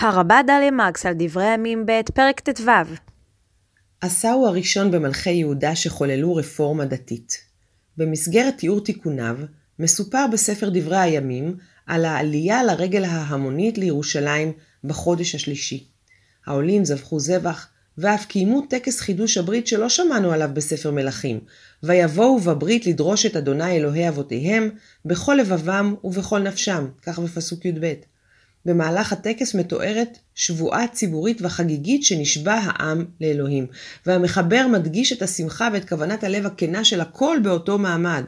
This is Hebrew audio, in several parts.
הרבה דליה מקס על דברי הימים ב', פרק ט"ו. עשהו הראשון במלכי יהודה שחוללו רפורמה דתית. במסגרת תיאור תיקוניו, מסופר בספר דברי הימים על העלייה לרגל ההמונית לירושלים בחודש השלישי. העולים זבחו זבח, ואף קיימו טקס חידוש הברית שלא שמענו עליו בספר מלכים, ויבואו בברית לדרוש את אדוני אלוהי אבותיהם, בכל לבבם ובכל נפשם, כך בפסוק י"ב. במהלך הטקס מתוארת שבועה ציבורית וחגיגית שנשבע העם לאלוהים, והמחבר מדגיש את השמחה ואת כוונת הלב הכנה של הכל באותו מעמד.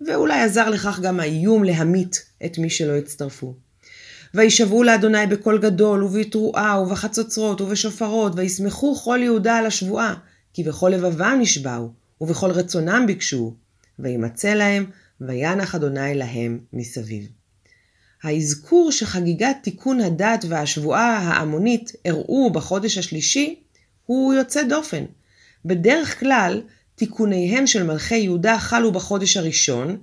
ואולי עזר לכך גם האיום להמית את מי שלא הצטרפו. וישבעו לאדוני בקול גדול, ובתרועה, ובחצוצרות, ובשופרות, וישמחו כל יהודה על השבועה, כי בכל לבבם נשבעו, ובכל רצונם ביקשו, וימצא להם, וינח אדוני להם מסביב. האזכור שחגיגת תיקון הדת והשבועה ההמונית אירעו בחודש השלישי הוא יוצא דופן. בדרך כלל, תיקוניהם של מלכי יהודה חלו בחודש הראשון,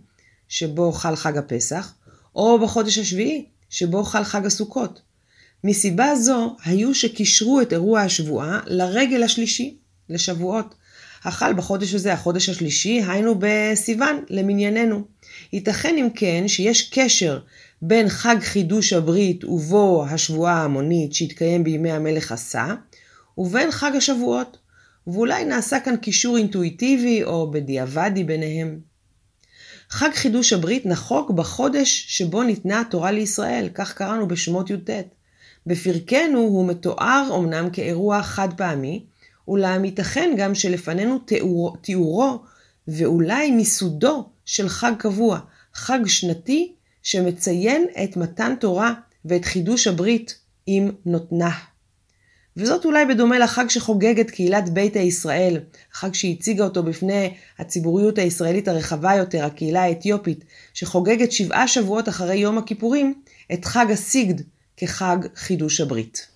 שבו חל חג הפסח, או בחודש השביעי, שבו חל חג הסוכות. מסיבה זו, היו שקישרו את אירוע השבועה לרגל השלישי, לשבועות. החל בחודש הזה, החודש השלישי, היינו בסיוון, למנייננו. ייתכן אם כן שיש קשר בין חג חידוש הברית ובו השבועה ההמונית שהתקיים בימי המלך עשה, ובין חג השבועות, ואולי נעשה כאן קישור אינטואיטיבי או בדיעבדי ביניהם. חג חידוש הברית נחוק בחודש שבו ניתנה התורה לישראל, כך קראנו בשמות י"ט. בפרקנו הוא מתואר אמנם כאירוע חד פעמי, אולם ייתכן גם שלפנינו תיאור, תיאורו ואולי מיסודו של חג קבוע, חג שנתי שמציין את מתן תורה ואת חידוש הברית עם נותנה. וזאת אולי בדומה לחג שחוגגת קהילת ביתא ישראל, החג שהציגה אותו בפני הציבוריות הישראלית הרחבה יותר, הקהילה האתיופית, שחוגגת שבעה שבועות אחרי יום הכיפורים, את חג הסיגד כחג חידוש הברית.